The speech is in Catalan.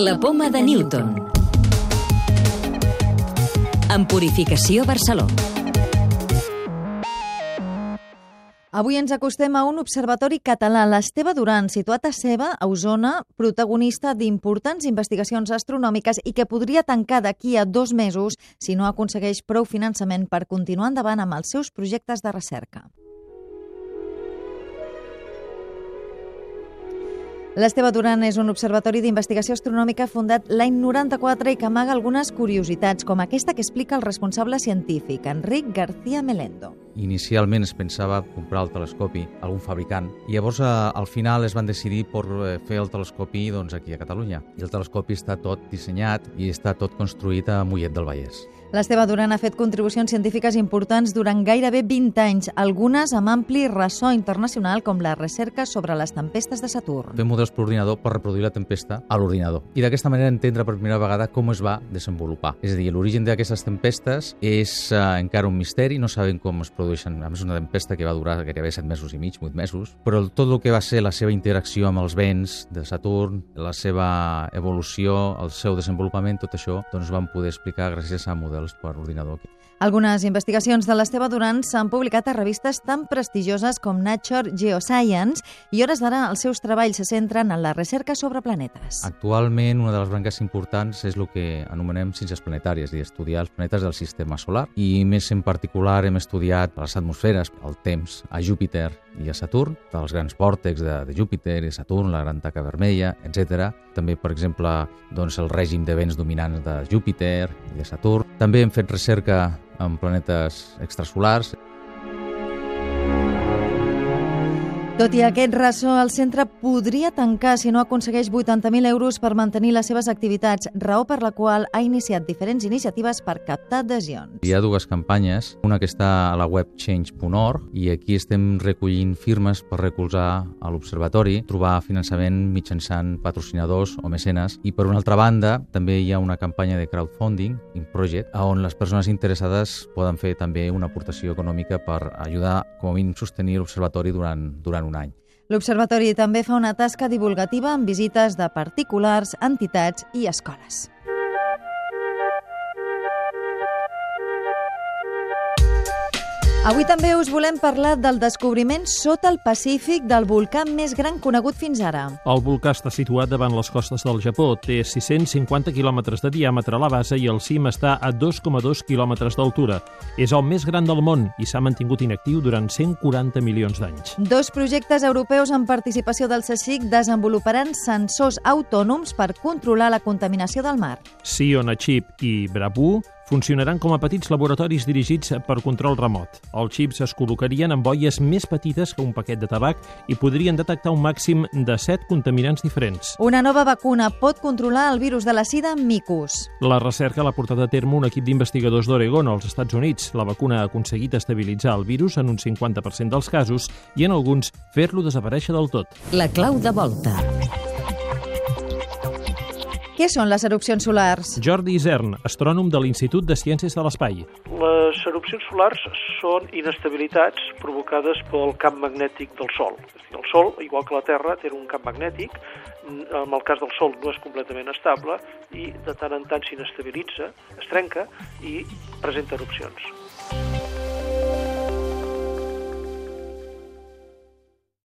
La poma de Newton. En Purificació Barcelona. Avui ens acostem a un observatori català, l'Esteve Duran, situat a Ceba, a Osona, protagonista d'importants investigacions astronòmiques i que podria tancar d'aquí a dos mesos si no aconsegueix prou finançament per continuar endavant amb els seus projectes de recerca. L'Esteve Duran és un observatori d'investigació astronòmica fundat l'any 94 i que amaga algunes curiositats, com aquesta que explica el responsable científic, Enric García Melendo. Inicialment es pensava comprar el telescopi a algun fabricant i llavors al final es van decidir per fer el telescopi doncs, aquí a Catalunya. I el telescopi està tot dissenyat i està tot construït a Mollet del Vallès. L'Esteve Duran ha fet contribucions científiques importants durant gairebé 20 anys, algunes amb ampli ressò internacional com la recerca sobre les tempestes de Saturn. Fem models per ordinador per reproduir la tempesta a l'ordinador i d'aquesta manera entendre per primera vegada com es va desenvolupar. És a dir, l'origen d'aquestes tempestes és eh, encara un misteri, no sabem com es produeixen, a més una tempesta que va durar gairebé 7 mesos i mig, 8 mesos, però tot el que va ser la seva interacció amb els vents de Saturn, la seva evolució, el seu desenvolupament, tot això, doncs vam poder explicar gràcies a models models per ordinador. Algunes investigacions de l'Esteve Duran s'han publicat a revistes tan prestigioses com Nature Geoscience i hores d'ara els seus treballs se centren en la recerca sobre planetes. Actualment, una de les branques importants és el que anomenem ciències planetàries, i estudiar els planetes del sistema solar. I més en particular hem estudiat les atmosferes, el temps, a Júpiter i a Saturn, dels grans vòrtex de, de Júpiter i Saturn, la gran taca vermella, etc. També, per exemple, doncs, el règim de vents dominants de Júpiter i de Saturn. També hem fet recerca amb planetes extrasolars. Tot i aquest ressò, el centre podria tancar si no aconsegueix 80.000 euros per mantenir les seves activitats, raó per la qual ha iniciat diferents iniciatives per captar adhesions. Hi ha dues campanyes, una que està a la web change.org i aquí estem recollint firmes per recolzar a l'Observatori, trobar finançament mitjançant patrocinadors o mecenes i per una altra banda també hi ha una campanya de crowdfunding, in project, on les persones interessades poden fer també una aportació econòmica per ajudar com a mínim sostenir l'Observatori durant, durant un any. L'Observatori també fa una tasca divulgativa amb visites de particulars, entitats i escoles. Avui també us volem parlar del descobriment sota el Pacífic del volcà més gran conegut fins ara. El volcà està situat davant les costes del Japó, té 650 quilòmetres de diàmetre a la base i el cim està a 2,2 quilòmetres d'altura. És el més gran del món i s'ha mantingut inactiu durant 140 milions d'anys. Dos projectes europeus en participació del CSIC desenvoluparan sensors autònoms per controlar la contaminació del mar. Sion Chip i Brabu funcionaran com a petits laboratoris dirigits per control remot. Els xips es col·locarien en boies més petites que un paquet de tabac i podrien detectar un màxim de 7 contaminants diferents. Una nova vacuna pot controlar el virus de la sida micus. La recerca l'ha portat a terme un equip d'investigadors d'Oregon als Estats Units. La vacuna ha aconseguit estabilitzar el virus en un 50% dels casos i en alguns fer-lo desaparèixer del tot. La clau de volta. Què són les erupcions solars? Jordi Isern, astrònom de l'Institut de Ciències de l'Espai. Les erupcions solars són inestabilitats provocades pel camp magnètic del Sol. El Sol, igual que la Terra, té un camp magnètic. En el cas del Sol no és completament estable i de tant en tant s'inestabilitza, es trenca i presenta erupcions.